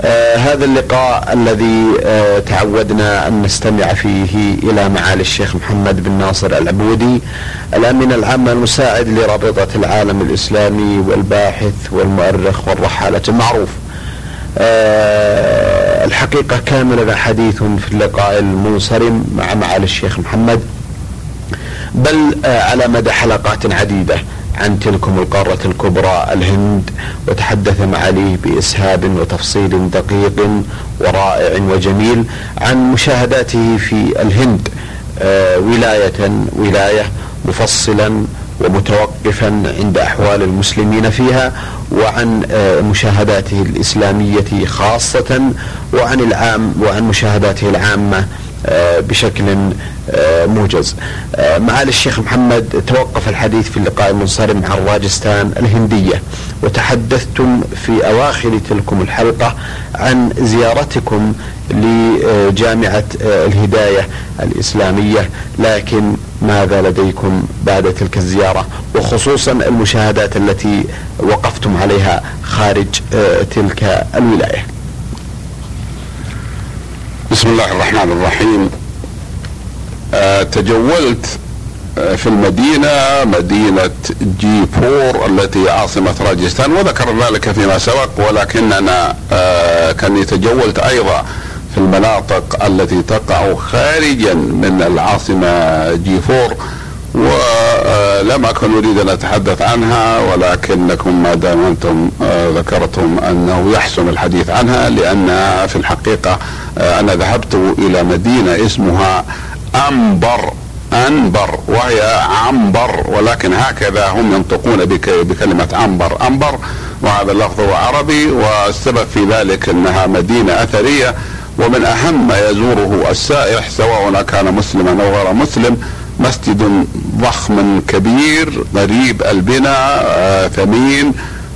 آه هذا اللقاء الذي آه تعودنا أن نستمع فيه إلى معالي الشيخ محمد بن ناصر العبودي الأمين العام المساعد لرابطة العالم الإسلامي والباحث والمؤرخ والرحالة المعروف. آه الحقيقة كان حديث في اللقاء المنصرم مع معالي الشيخ محمد بل آه على مدى حلقات عديدة عن تلكم القارة الكبرى الهند وتحدث معاليه بإسهاب وتفصيل دقيق ورائع وجميل عن مشاهداته في الهند آه ولاية ولاية مفصلا ومتوقفا عند أحوال المسلمين فيها وعن آه مشاهداته الإسلامية خاصة وعن العام وعن مشاهداته العامة بشكل موجز. معالي الشيخ محمد توقف الحديث في اللقاء المنصرم عن راجستان الهندية وتحدثتم في أواخر تلكم الحلقة عن زيارتكم لجامعة الهداية الإسلامية لكن ماذا لديكم بعد تلك الزيارة؟ وخصوصا المشاهدات التي وقفتم عليها خارج تلك الولاية. بسم الله الرحمن الرحيم. أه تجولت في المدينة مدينة جي فور التي عاصمة راجستان وذكر ذلك فيما سبق ولكننا أه كاني تجولت أيضا في المناطق التي تقع خارجا من العاصمة جي فور ولم أكن أريد أن أتحدث عنها ولكنكم ما دام أنتم ذكرتم أنه يحسن الحديث عنها لأن في الحقيقة أنا ذهبت إلى مدينة اسمها أنبر أنبر وهي عنبر ولكن هكذا هم ينطقون بكلمة عنبر أنبر وهذا اللفظ هو عربي والسبب في ذلك أنها مدينة أثرية ومن أهم ما يزوره السائح سواء كان مسلما أو غير مسلم مسجد ضخم كبير غريب البناء آه ثمين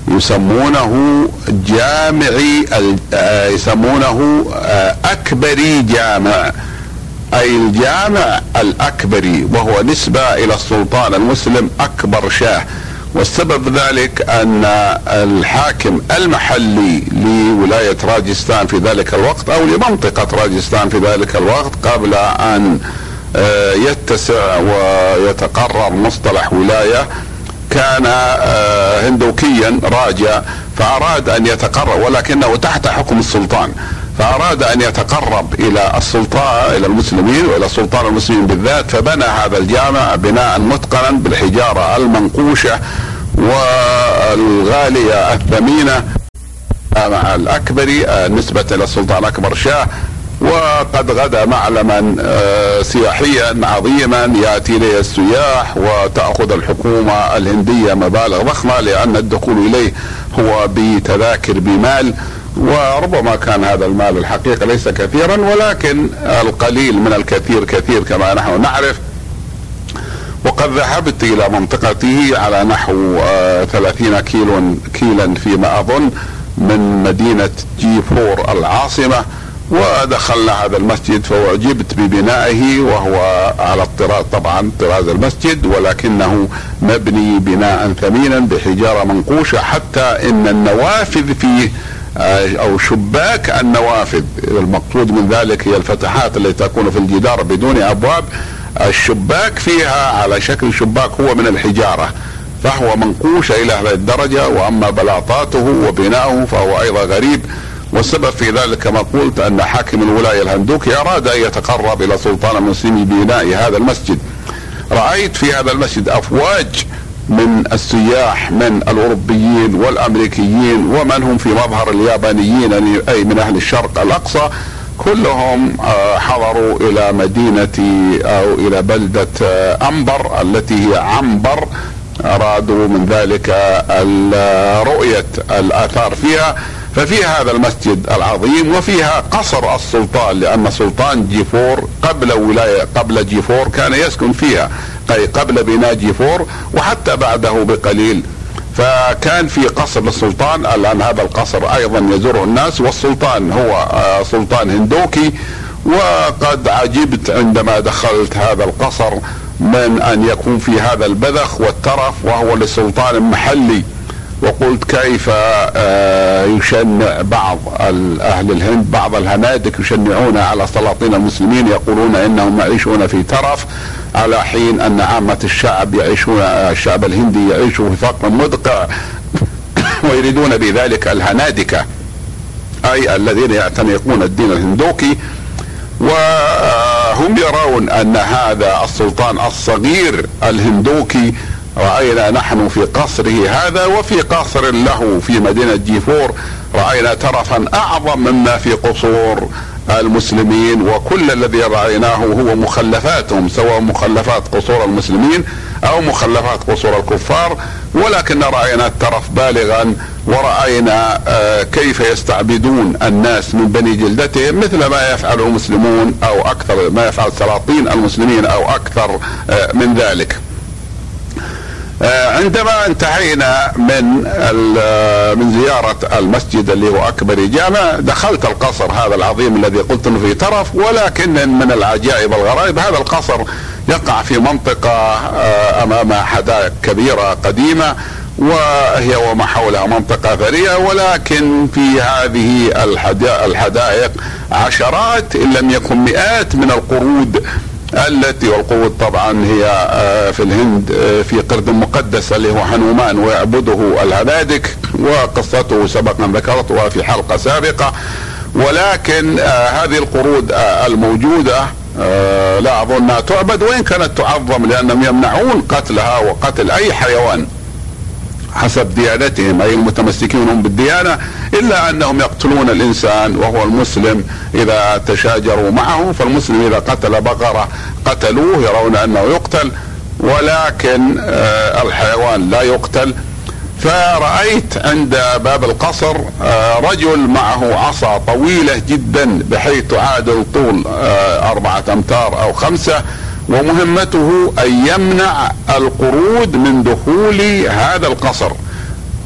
يسمونه جامعي آه يسمونه آه أكبري جامع. أي الجامع الأكبري وهو نسبة إلى السلطان المسلم أكبر شاه. والسبب ذلك أن الحاكم المحلي لولاية راجستان في ذلك الوقت أو لمنطقة راجستان في ذلك الوقت قبل أن يتسع ويتقرر مصطلح ولاية كان هندوكيا راجع فأراد أن يتقرب ولكنه تحت حكم السلطان فأراد أن يتقرب إلى السلطان إلى المسلمين وإلى سلطان المسلمين بالذات فبنى هذا الجامع بناء متقنا بالحجارة المنقوشة والغالية الثمينة مع الاكبري نسبة إلى السلطان اكبر شاه. وقد غدا معلما سياحيا عظيما يأتي إليه السياح وتأخذ الحكومة الهندية مبالغ ضخمة لأن الدخول إليه هو بتذاكر بمال وربما كان هذا المال الحقيقة ليس كثيرا ولكن القليل من الكثير كثير كما نحن نعرف. وقد ذهبت إلى منطقته على نحو 30 كيلو كيلا فيما أظن من مدينة جي فور العاصمة. ودخلنا هذا المسجد فأعجبت ببنائه وهو على الطراز طبعا طراز المسجد ولكنه مبني بناء ثمينا بحجارة منقوشة حتى إن النوافذ فيه أو شباك النوافذ. المقصود من ذلك هي الفتحات التي تكون في الجدار بدون أبواب. الشباك فيها على شكل شباك هو من الحجارة فهو منقوش إلى هذه الدرجة وأما بلاطاته وبناؤه فهو أيضا غريب. والسبب في ذلك كما قلت أن حاكم الولاية الهندوكي أراد أن يتقرب إلى سلطان المسلمين ببناء هذا المسجد. رأيت في هذا المسجد أفواج من السياح من الأوروبيين والأمريكيين ومن هم في مظهر اليابانيين أي من أهل الشرق الأقصى. كلهم حضروا إلى مدينة أو إلى بلدة أنبر التي هي عنبر أرادوا من ذلك رؤية الآثار فيها. ففي هذا المسجد العظيم وفيها قصر السلطان لأن سلطان جيفور قبل ولاية قبل جيفور كان يسكن فيها أي قبل بناء جيفور وحتى بعده بقليل. فكان في قصر للسلطان الآن هذا القصر أيضا يزوره الناس والسلطان هو سلطان هندوكي. وقد عجبت عندما دخلت هذا القصر من أن يكون في هذا البذخ والترف وهو لسلطان محلي. وقلت كيف آه، يشنع بعض أهل الهند بعض الهنادك يشنعون على سلاطين المسلمين يقولون إنهم يعيشون في ترف على حين أن عامة الشعب يعيشون الشعب الهندي يعيش في فقر مدقع ويريدون بذلك الهنادكه أي الذين يعتنقون الدين الهندوكي. وهم يرون أن هذا السلطان الصغير الهندوكي رأينا نحن في قصره هذا وفي قصر له في مدينة جيفور رأينا ترفا أعظم مما في قصور المسلمين وكل الذي رأيناه هو مخلفاتهم سواء مخلفات قصور المسلمين أو مخلفات قصور الكفار ولكن رأينا الترف بالغا ورأينا آه، كيف يستعبدون الناس من بني جلدتهم مثل ما يفعل المسلمون أو أكثر ما يفعل سلاطين المسلمين أو أكثر آه، من ذلك. آه، عندما انتهينا من من زيارة المسجد اللي هو أكبر جامع دخلت القصر هذا العظيم الذي قلت انه في طرف ولكن من العجائب الغرائب هذا القصر يقع في منطقة أمام حدائق كبيرة قديمة وهي وما حولها منطقة أثرية ولكن في هذه الحدائق عشرات إن لم يكن مئات من القرود التي والقرود طبعا هي آه، في الهند آه، في قرد مقدس اللي هو حنومان ويعبده الهنادك وقصته سبقا ذكرتها في حلقة سابقة. ولكن آه، هذه القرود الموجودة لا اظنها تعبد وإن كانت تعظم لأنهم يمنعون قتلها وقتل أي حيوان. حسب ديانتهم أي المتمسكين هم بالديانة إلا أنهم يقتلون الإنسان وهو المسلم إذا تشاجروا معه فالمسلم إذا قتل بقرة قتلوه يرون أنه يقتل ولكن آه الحيوان لا يقتل. فرأيت عند باب القصر آه رجل معه عصا طويلة جدا بحيث تعادل طول آه أربعة أمتار أو خمسة ومهمته أن يمنع القرود من دخول هذا القصر.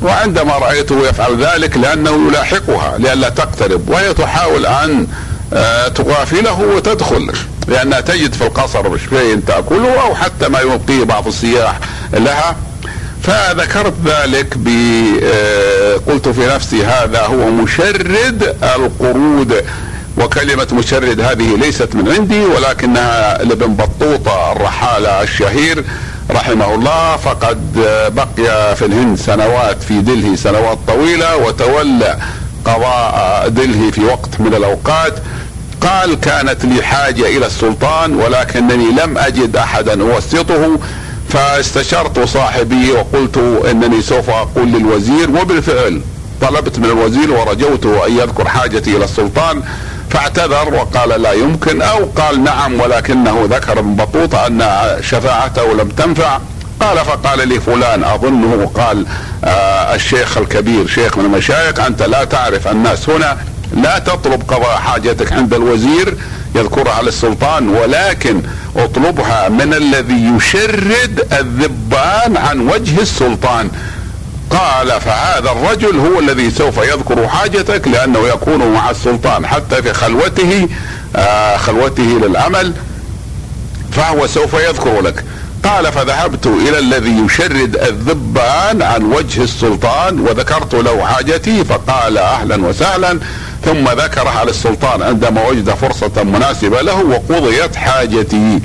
وعندما رأيته يفعل ذلك لأنه يلاحقها لئلا تقترب وهي تحاول أن آه، تغافله وتدخل لأنها تجد في القصر شيء تأكله أو حتى ما يلقيه بعض السياح لها. فذكرت ذلك ب آه، قلت في نفسي هذا هو مشرد القرود وكلمة مشرد هذه ليست من عندي ولكنها لابن بطوطة الرحالة الشهير رحمه الله. فقد بقي في الهند سنوات في دلهي سنوات طويلة وتولى قضاء دلهي في وقت من الأوقات. قال كانت لي حاجة إلى السلطان ولكنني لم أجد أحدا أوسطه فاستشرت صاحبي وقلت إنني سوف أقول للوزير. وبالفعل طلبت من الوزير ورجوته أن يذكر حاجتي إلى السلطان. فاعتذر وقال لا يمكن أو قال نعم ولكنه ذكر ابن بطوطة أن شفاعته لم تنفع. قال فقال لي فلان أظنه قال آه الشيخ الكبير شيخ من المشايخ أنت لا تعرف الناس هنا لا تطلب قضاء حاجتك عند الوزير يذكرها للسلطان ولكن اطلبها من الذي يشرد الذبان عن وجه السلطان. قال فهذا الرجل هو الذي سوف يذكر حاجتك لأنه يكون مع السلطان حتى في خلوته آه خلوته للعمل فهو سوف يذكر لك. قال فذهبت إلى الذي يشرد الذبان عن وجه السلطان وذكرت له حاجتي فقال أهلا وسهلا. ثم ذكرها للسلطان عندما وجد فرصة مناسبة له وقضيت حاجتي.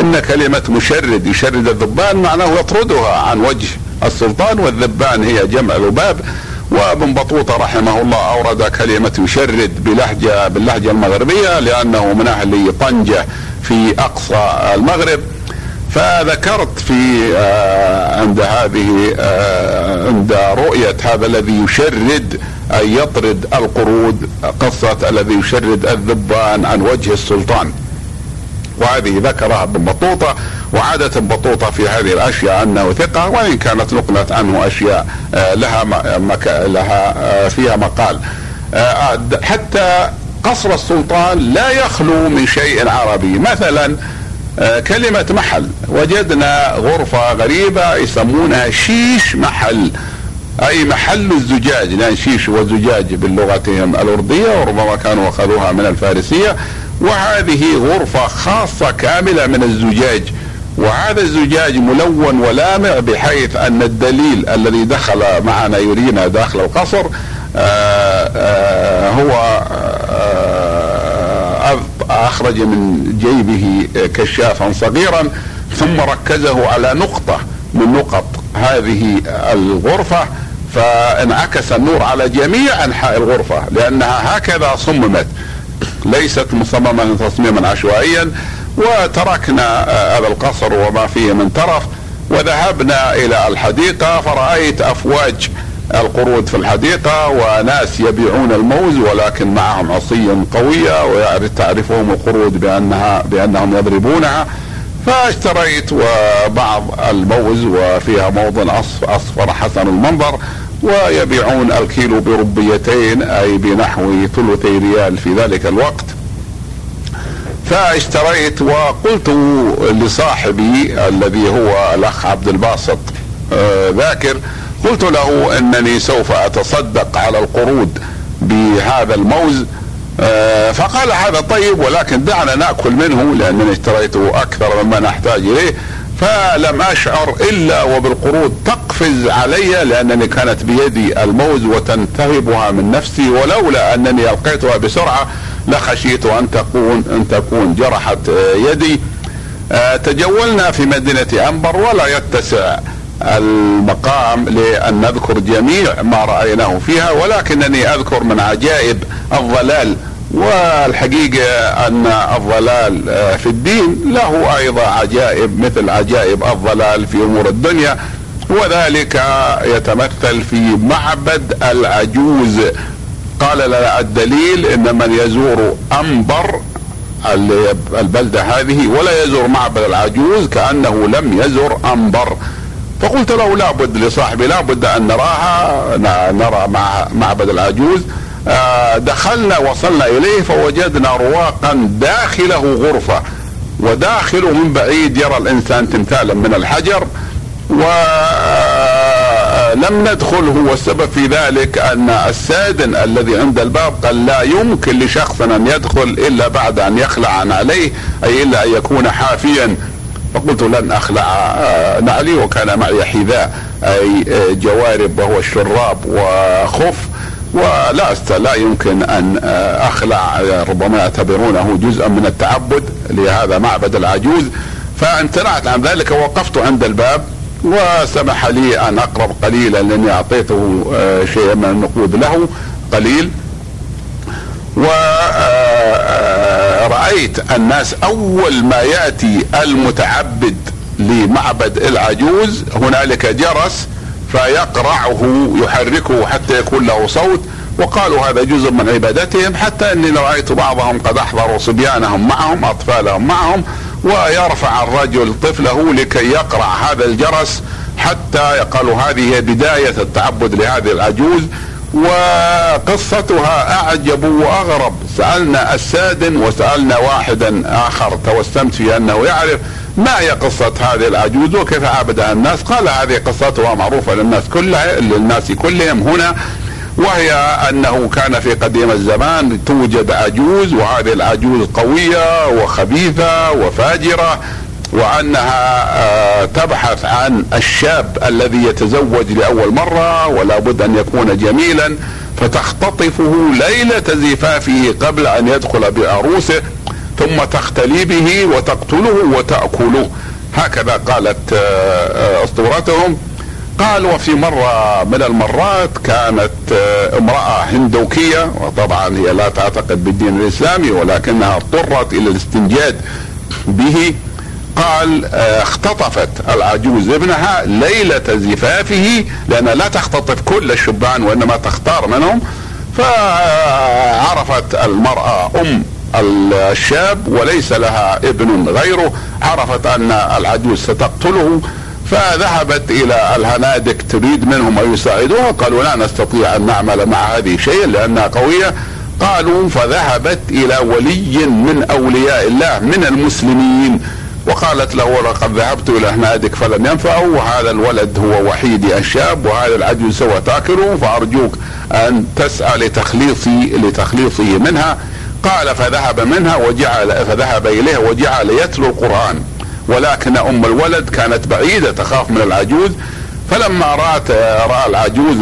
إن كلمة مشرد يشرد الذبان معناه يطردها عن وجه السلطان والذبان هي جمع ذباب وابن بطوطة رحمه الله أورد كلمة يشرد بلهجة باللهجة المغربية لأنه من أهل طنجة في أقصى المغرب. فذكرت في آه عند هذه آه عند رؤية هذا الذي يشرد أن يطرد القرود قصة الذي يشرد الذبان عن وجه السلطان. وهذه ذكرها ابن بطوطة وعادة بطوطة في هذه الأشياء أنه ثقة وإن كانت نقلت عنه أشياء آه، لها مك... لها آه، فيها مقال. آه، حتى قصر السلطان لا يخلو من شيء عربي. مثلا كلمة محل. وجدنا غرفة غريبة يسمونها شيش محل. أي محل الزجاج. لأن شيش وزجاج بلغتهم الأردية وربما كانوا أخذوها من الفارسية. وهذه غرفة خاصة كاملة من الزجاج. وهذا الزجاج ملون ولامع بحيث أن الدليل الذي دخل معنا يرينا داخل القصر آآ آه، آآ هو آآ أخرج من جيبه كشافا صغيرا ثم ركزه على نقطة من نقط هذه الغرفة فانعكس النور على جميع أنحاء الغرفة لأنها هكذا صممت. ليست مصممة تصميما عشوائيا وتركنا هذا القصر وما فيه من ترف وذهبنا إلى الحديقة فرأيت أفواج القرود في الحديقة وناس يبيعون الموز ولكن معهم عصي قوية وتعرفهم القرود بأنها بأنهم يضربونها. فاشتريت بعض الموز وفيها موض أصفر حسن المنظر ويبيعون الكيلو بربيتين أي بنحو ثلثي ريال في ذلك الوقت. فاشتريت وقلت لصاحبي الذي هو الأخ عبد الباسط آه، ذاكر قلت له إنني سوف أتصدق على القرود بهذا الموز آه، فقال هذا طيب ولكن دعنا نأكل منه لأنني اشتريته أكثر مما نحتاج إليه. فلم أشعر إلا وبالقرود تقفز علي لأنني كانت بيدي الموز وتنتهبها من نفسي ولولا أنني ألقيتها بسرعة لخشيت أن تكون أن تكون جرحت يدي. آه، تجولنا في مدينة أنبر ولا يتسع المقام لأن نذكر جميع ما رأيناه فيها ولكنني أذكر من عجائب الضلال والحقيقة أن الضلال آه، في الدين له أيضا عجائب مثل عجائب الضلال في أمور الدنيا وذلك يتمثل في معبد العجوز. قال لنا الدليل إن من يزور أنبر البلدة هذه ولا يزور معبد العجوز كأنه لم يزر أنبر. فقلت له لابد لصاحبي لابد أن نراها نرى مع معبد العجوز. دخلنا وصلنا إليه فوجدنا رواقا داخله غرفة وداخله من بعيد يرى الإنسان تمثالا من الحجر ولم ندخل هو. السبب في ذلك أن السادن الذي عند الباب قال لا يمكن لشخص أن يدخل إلا بعد أن يخلع عن عليه أي إلا أن يكون حافيا. فقلت لن أخلع آه، نعلي وكان معي حذاء أي آه، جوارب وهو الشراب وخف. ولا لا يمكن أن آه، أخلع ربما يعتبرونه جزءا من التعبد لهذا معبد العجوز. فامتنعت عن ذلك ووقفت عند الباب وسمح لي أن أقرب قليلا لأني أعطيته آه، شيئا من النقود له قليل. ورأيت آه، الناس أول ما يأتي المتعبد لمعبد العجوز هنالك جرس فيقرعه يحركه حتى يكون له صوت. وقالوا هذا جزء من عبادتهم حتى إني رأيت بعضهم قد أحضروا صبيانهم معهم أطفالهم معهم ويرفع الرجل طفله لكي يقرع هذا الجرس حتى قالوا هذه هي بداية التعبد لهذه العجوز. وقصتها أعجب وأغرب. سألنا السادن وسألنا واحدا آخر توسمت في أنه يعرف ما هي قصة هذه العجوز وكيف عابدها الناس؟ قال هذه قصتها معروفة للناس كلها للناس كلهم هنا وهي أنه كان في قديم الزمان توجد عجوز وهذه العجوز قوية وخبيثة وفاجرة وأنها آه، تبحث عن الشاب الذي يتزوج لأول مرة ولا بد أن يكون جميلا فتختطفه ليلة زفافه قبل أن يدخل بعروسه. ثم تختلي به وتقتله وتأكله. هكذا قالت آه، آه، أسطورتهم. قال وفي مرة من المرات كانت آه، امرأة هندوكية وطبعا هي لا تعتقد بالدين الإسلامي ولكنها اضطرت إلى الاستنجاد به. قال اختطفت العجوز ابنها ليلة زفافه لأنها لا تختطف كل الشبان وإنما تختار منهم. فعرفت المرأة أم الشاب وليس لها ابن غيره عرفت أن العجوز ستقتله فذهبت إلى الهنادك تريد منهم أن يساعدوها قالوا لا نستطيع أن نعمل مع هذه شيئا لأنها قوية. قالوا فذهبت إلى ولي من أولياء الله من المسلمين. وقالت له لقد ذهبت إلى هنادك فلم ينفعه وهذا الولد هو وحيدي الشاب وهذا العجوز سوى تاكله فأرجوك أن تسعى لتخليصي لتخليصه منها. قال فذهب منها وجعل فذهب اليها وجعل يتلو القرآن. ولكن أم الولد كانت بعيدة تخاف من العجوز. فلما رأت رأى العجوز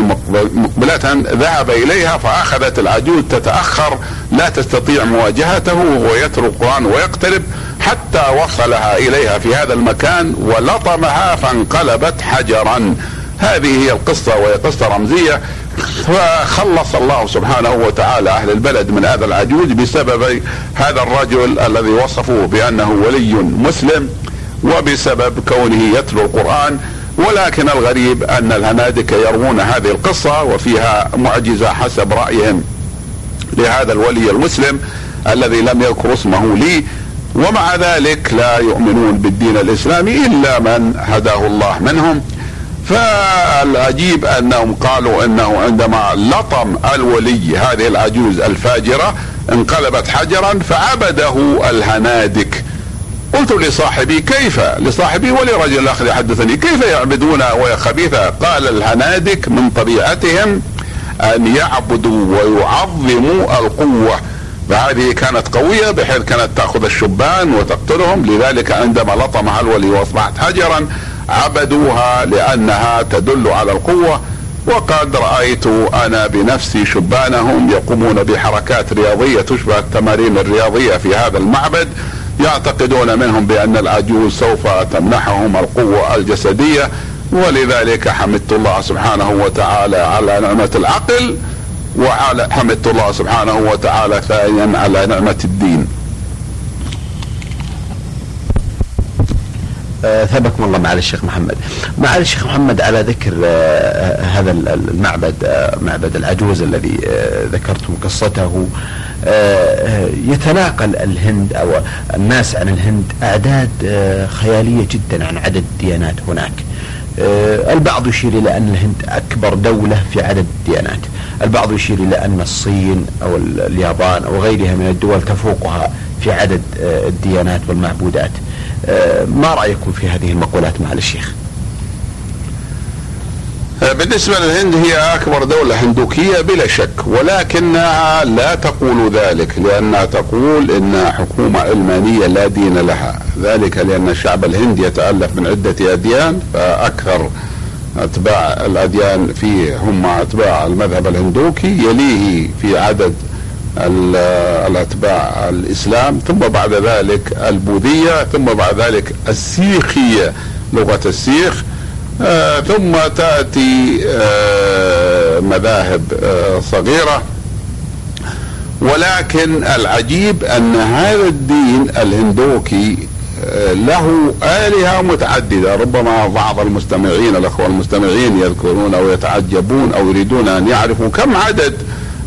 مقبلة ذهب إليها فأخذت العجوز تتأخر لا تستطيع مواجهته وهو يتلو القرآن ويقترب حتى وصلها إليها في هذا المكان ولطمها فانقلبت حجرا. هذه هي القصة وهي قصة رمزية. فخلص الله سبحانه وتعالى أهل البلد من هذا العجوز بسبب هذا الرجل الذي وصفوه بأنه ولي مسلم وبسبب كونه يتلو القرآن. ولكن الغريب أن الهنادكه يروون هذه القصة وفيها معجزة حسب رأيهم لهذا الولي المسلم الذي لم يذكر اسمه لي. ومع ذلك لا يؤمنون بالدين الإسلامي إلا من هداه الله منهم. فالعجيب أنهم قالوا إنه عندما لطم الولي هذه العجوز الفاجرة انقلبت حجرا فعبده الهنادك. قلت لصاحبي كيف؟ لصاحبي ولرجل الآخر يحدثني كيف يعبدون ويا خبيثة؟ قال الهنادك من طبيعتهم أن يعبدوا ويعظموا القوة. فهذه كانت قوية بحيث كانت تأخذ الشبان وتقتلهم. لذلك عندما لطمها الولي وأصبحت حجرا عبدوها لأنها تدل على القوة وقد رأيت أنا بنفسي شبانهم يقومون بحركات رياضية تشبه التمارين الرياضية في هذا المعبد يعتقدون منهم بأن العجوز سوف تمنحهم القوة الجسدية ولذلك حمدت الله سبحانه وتعالى على نعمة العقل وعلى حمدت الله سبحانه وتعالى ثانيا على نعمة الدين. آه ثابكم الله معالي الشيخ محمد معالي الشيخ محمد على ذكر آه هذا المعبد آه معبد العجوز الذي آه ذكرتم قصته آه، يتناقل الهند أو الناس عن الهند أعداد آه، خيالية جدا عن عدد الديانات هناك. آه، البعض يشير إلى أن الهند أكبر دولة في عدد الديانات، البعض يشير إلى أن الصين أو اليابان أو غيرها من الدول تفوقها في عدد الديانات والمعبودات. ما رأيكم في هذه المقولات مع الشيخ؟ بالنسبة للهند هي أكبر دولة هندوكية بلا شك ولكنها لا تقول ذلك لأنها تقول إنها حكومة علمانية لا دين لها ذلك لأن الشعب الهندي يتألف من عدة أديان فأكثر أتباع الأديان فيه هم أتباع المذهب الهندوكي يليه في عدد الأتباع الإسلام ثم بعد ذلك البوذية ثم بعد ذلك السيخية لغة السيخ. آه ثم تأتي آه مذاهب آه صغيرة. ولكن العجيب أن هذا الدين الهندوكي له آلهة متعددة. ربما بعض المستمعين الأخوة المستمعين يذكرون أو يتعجبون أو يريدون أن يعرفوا كم عدد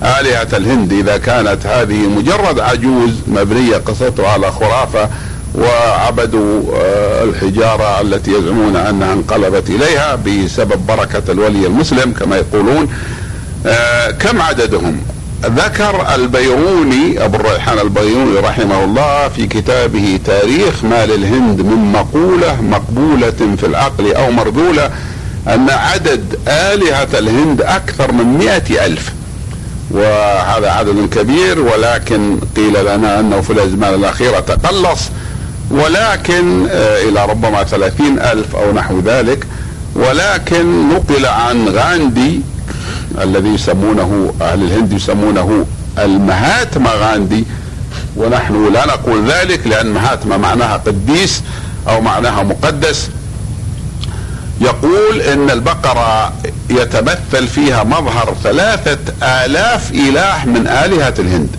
آلهة الهند إذا كانت هذه مجرد عجوز مبنية قصتها على خرافة وعبدوا آه، الحجارة التي يزعمون أنها انقلبت إليها بسبب بركة الولي المسلم كما يقولون. آه، كم عددهم؟ ذكر البيروني أبو الريحان البيروني رحمه الله في كتابه تاريخ ما للهند من مقولة مقبولة في العقل أو مرذولة أن عدد آلهة الهند أكثر من مئة ألف. وهذا عدد كبير ولكن قيل لنا أنه في الأزمان الأخيرة تقلص ولكن آه، إلى ربما ثلاثين ألف أو نحو ذلك ولكن نقل عن غاندي الذي يسمونه أهل الهند يسمونه المهاتما غاندي ونحن لا نقول ذلك لأن مهاتما معناها قديس أو معناها مقدس. يقول إن البقرة يتمثل فيها مظهر ثلاثة آلاف إله من آلهة الهند.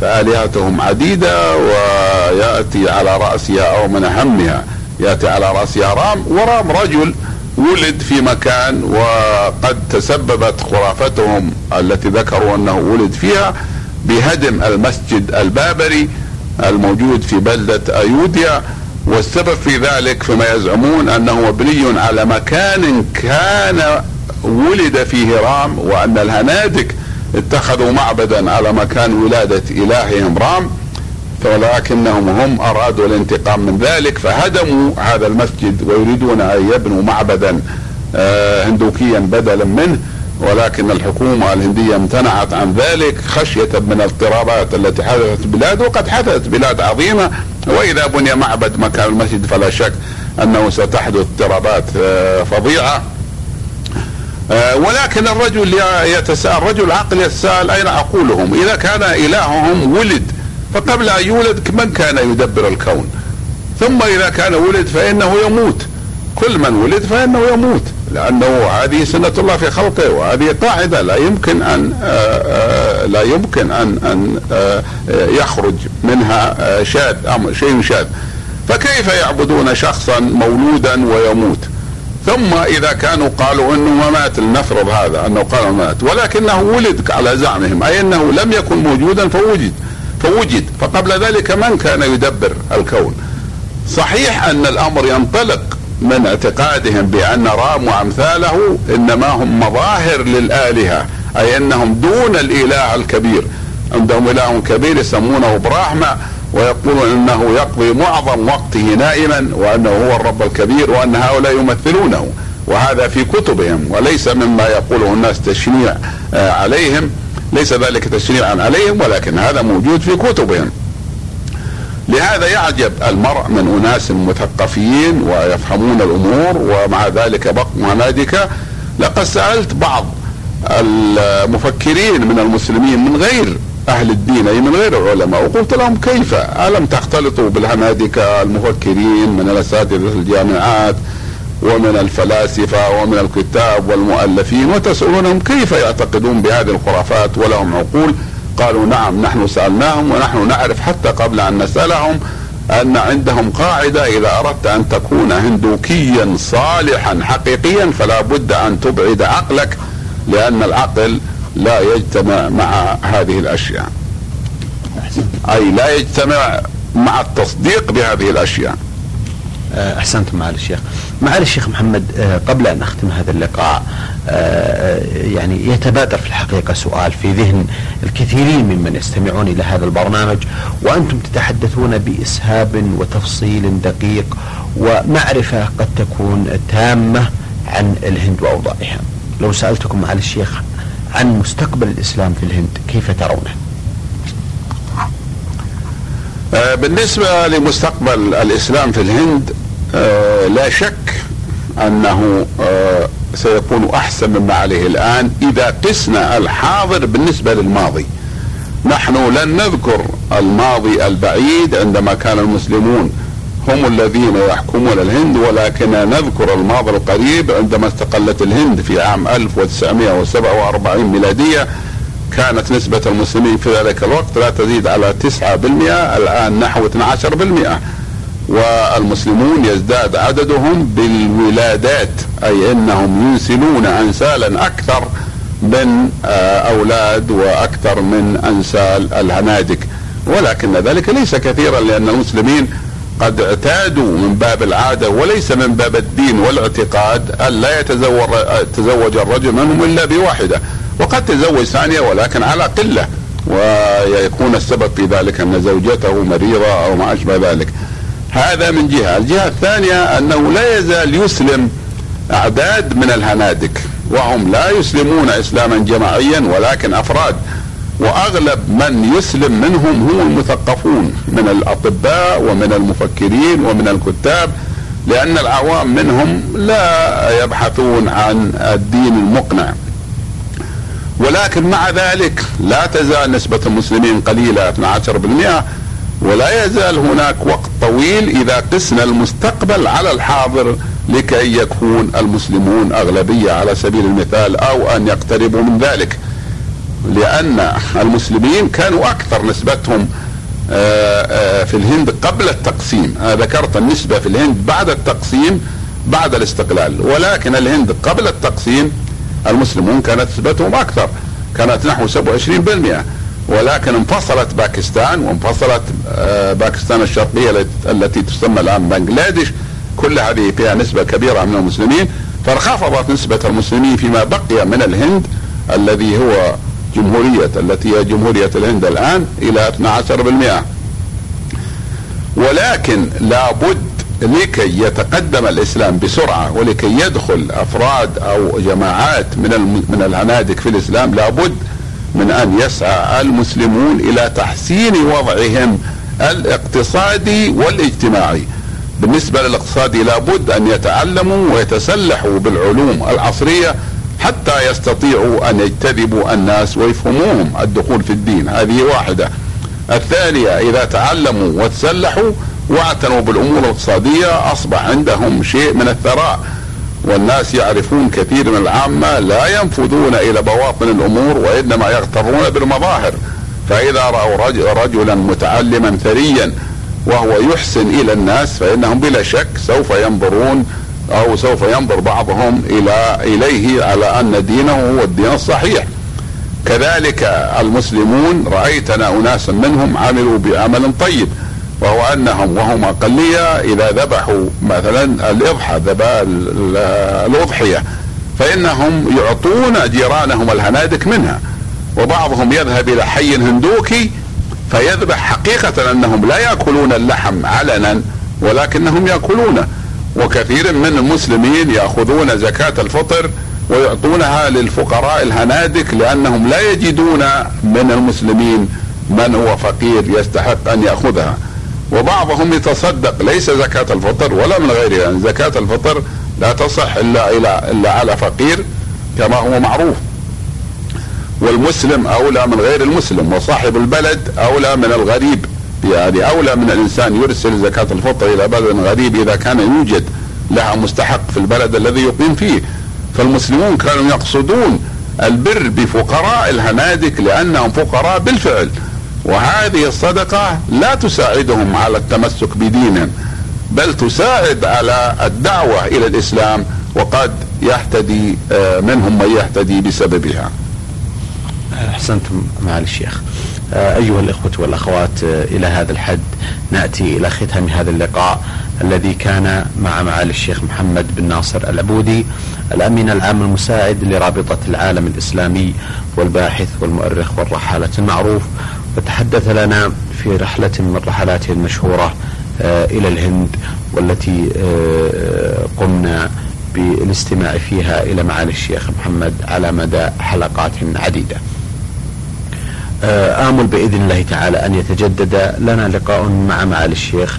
فآلهتهم عديدة ويأتي على رأسها أو من أهمها يأتي على رأسها رام ورام رجل ولد في مكان وقد تسببت خرافتهم التي ذكروا أنه ولد فيها بهدم المسجد البابري الموجود في بلدة أيوديا. والسبب في ذلك فيما يزعمون أنه مبني على مكان كان ولد فيه رام وأن الهنادك اتخذوا معبدا على مكان ولادة إلههم رام ولكنهم هم أرادوا الانتقام من ذلك فهدموا هذا المسجد ويريدون أن يبنوا معبدا آه، هندوكيا بدلا منه ولكن الحكومة الهندية امتنعت عن ذلك خشية من الاضطرابات التي حدثت بلاد وقد حدثت بلاد عظيمة وإذا بني معبد مكان المسجد فلا شك أنه ستحدث اضطرابات آه، فظيعة. ولكن الرجل يتساءل رجل عقل يتساءل أين عقولهم إذا كان إلههم ولد فقبل أن يولد من كان يدبر الكون؟ ثم إذا كان ولد فإنه يموت. كل من ولد فإنه يموت. لأنه هذه سنة الله في خلقه وهذه قاعدة. لا يمكن أن آه، آه، لا يمكن أن آه، يخرج منها شاذ شيء شاذ. فكيف يعبدون شخصا مولودا ويموت؟ ثم إذا كانوا قالوا ما مات لنفرض هذا أنه قال مات ولكنه ولد على زعمهم أي أنه لم يكن موجودا فوجد فوجد فقبل ذلك من كان يدبر الكون؟ صحيح أن الأمر ينطلق من اعتقادهم بأن رام وامثاله إنما هم مظاهر للآلهة أي أنهم دون الإله الكبير عندهم إله كبير يسمونه براحمه ويقولون إنه يقضي معظم وقته نائما وأنه هو الرب الكبير وأن هؤلاء يمثلونه وهذا في كتبهم وليس مما يقوله الناس تشنيع آه، عليهم ليس ذلك تشنيعا عليهم ولكن هذا موجود في كتبهم. لهذا يعجب المرء من أناس مثقفين ويفهمون الأمور ومع ذلك بقوا هنادك لقد سألت بعض المفكرين من المسلمين من غير أهل الدين أي من غير العلماء. وقلت لهم كيف؟ الم تختلطوا بالهنادكه المفكرين من الأساتذة الجامعات ومن الفلاسفة ومن الكتاب والمؤلفين وتسألونهم كيف يعتقدون بهذه الخرافات ولهم عقول؟ قالوا نعم نحن سألناهم ونحن نعرف حتى قبل أن نسألهم أن عندهم قاعدة إذا أردت أن تكون هندوكيا صالحا حقيقيا فلا بد أن تبعد عقلك لأن العقل لا يجتمع مع هذه الأشياء أي لا يجتمع مع التصديق بهذه الأشياء آه، أحسنتم معالي الشيخ. معالي الشيخ محمد آه، قبل أن نختم هذا اللقاء آه، يعني يتبادر في الحقيقة سؤال في ذهن الكثيرين ممن يستمعون إلى هذا البرنامج وأنتم تتحدثون بإسهاب وتفصيل دقيق ومعرفة قد تكون تامة عن الهند وأوضاعها. لو سألتكم معالي الشيخ عن مستقبل الإسلام في الهند كيف ترونه؟ آه، بالنسبة لمستقبل الإسلام في الهند آه، لا شك أنه آه، سيكون أحسن مما عليه الآن إذا قسنا الحاضر بالنسبة للماضي نحن لن نذكر الماضي البعيد عندما كان المسلمون هم الذين يحكمون الهند ولكن نذكر الماضي القريب عندما استقلت الهند في عام 1947 ميلادية كانت نسبة المسلمين في ذلك الوقت لا تزيد على 9% الآن نحو 12% والمسلمون يزداد عددهم بالولادات أي أنهم ينسلون أنسالا أكثر من آه، أولاد وأكثر من أنسال الهنادك. ولكن ذلك ليس كثيرا لأن المسلمين قد اعتادوا من باب العادة وليس من باب الدين والاعتقاد أن لا يتزوج الرجل منهم إلا بواحدة وقد تزوج ثانية ولكن على قلة ويكون السبب في ذلك أن زوجته مريضة أو ما أشبه ذلك. هذا من جهة. الجهة الثانية أنه لا يزال يسلم أعداد من الهنادك وهم لا يسلمون إسلاما جماعيا ولكن أفراد. وأغلب من يسلم منهم هم المثقفون من الأطباء ومن المفكرين ومن الكتاب لأن العوام منهم لا يبحثون عن الدين المقنع. ولكن مع ذلك لا تزال نسبة المسلمين قليلة 12% ولا يزال هناك وقت طويل إذا قسنا المستقبل على الحاضر لكي يكون المسلمون أغلبية على سبيل المثال أو أن يقتربوا من ذلك. لأن المسلمين كانوا أكثر نسبتهم آه، آه، في الهند قبل التقسيم. أنا ذكرت النسبة في الهند بعد التقسيم بعد الاستقلال. ولكن الهند قبل التقسيم المسلمون كانت نسبتهم أكثر كانت نحو 27% ولكن انفصلت باكستان وانفصلت آه، باكستان الشرقية التي تسمى الآن بنغلاديش. كل هذه فيها نسبة كبيرة من المسلمين. فانخفضت نسبة المسلمين فيما بقي من الهند الذي هو جمهورية التي هي جمهورية الهند الآن إلى 12% ولكن لابد لكي يتقدم الإسلام بسرعة ولكي يدخل أفراد أو جماعات من من الهنادك في الإسلام لابد من أن يسعى المسلمون إلى تحسين وضعهم الاقتصادي والاجتماعي. بالنسبة للاقتصادي لابد أن يتعلموا ويتسلحوا بالعلوم العصرية حتى يستطيعوا أن يجتذبوا الناس ويفهموهم الدخول في الدين، هذه واحدة. الثانية إذا تعلموا وتسلحوا واعتنوا بالأمور الاقتصادية أصبح عندهم شيء من الثراء. والناس يعرفون كثير من العامة لا ينفذون إلى بواطن الأمور وإنما يغترون بالمظاهر. فإذا رأوا رجلا متعلما ثريا وهو يحسن إلى الناس فإنهم بلا شك سوف ينظرون أو سوف ينظر بعضهم إلى إليه على أن دينه هو الدين الصحيح. كذلك المسلمون رأيتنا أناسا منهم عملوا بعمل طيب وهو أنهم وهم أقلية إذا ذبحوا مثلا الإضحى الأضحية فإنهم يعطون جيرانهم الهنادك منها. وبعضهم يذهب إلى حي هندوكي فيذبح حقيقة أنهم لا يأكلون اللحم علنا ولكنهم يأكلونه. وكثير من المسلمين يأخذون زكاة الفطر ويعطونها للفقراء الهنادك لأنهم لا يجدون من المسلمين من هو فقير يستحق أن يأخذها. وبعضهم يتصدق ليس زكاة الفطر ولا من غيرها يعني زكاة الفطر لا تصح إلا إلى إلا على فقير كما هو معروف. والمسلم أولى من غير المسلم وصاحب البلد أولى من الغريب. يعني أولى من الإنسان يرسل زكاة الفطر إلى بلد غريب إذا كان يوجد لها مستحق في البلد الذي يقيم فيه. فالمسلمون كانوا يقصدون البر بفقراء الهنادك لأنهم فقراء بالفعل. وهذه الصدقة لا تساعدهم على التمسك بدينهم بل تساعد على الدعوة إلى الإسلام وقد يهتدي آه، منهم من يهتدي بسببها. أحسنتم معالي الشيخ. أيها الإخوة والأخوات آه، إلى هذا الحد نأتي إلى ختام هذا اللقاء الذي كان مع معالي الشيخ محمد بن ناصر العبودي الأمين العام المساعد لرابطة العالم الإسلامي والباحث والمؤرخ والرحالة المعروف. وتحدث لنا في رحلة من رحلاته المشهورة آه، إلى الهند والتي آه، قمنا بالاستماع فيها إلى معالي الشيخ محمد على مدى حلقات عديدة. آه، آمل بإذن الله تعالى أن يتجدد لنا لقاء مع معالي الشيخ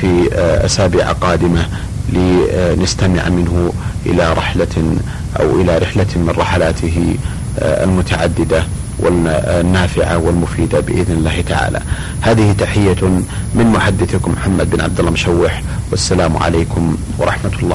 في أسابيع قادمة لنستمع منه إلى رحلة أو إلى رحلة من رحلاته المتعددة والنافعة والمفيدة بإذن الله تعالى. هذه تحية من محدثكم محمد بن عبد الله مشوح والسلام عليكم ورحمة الله.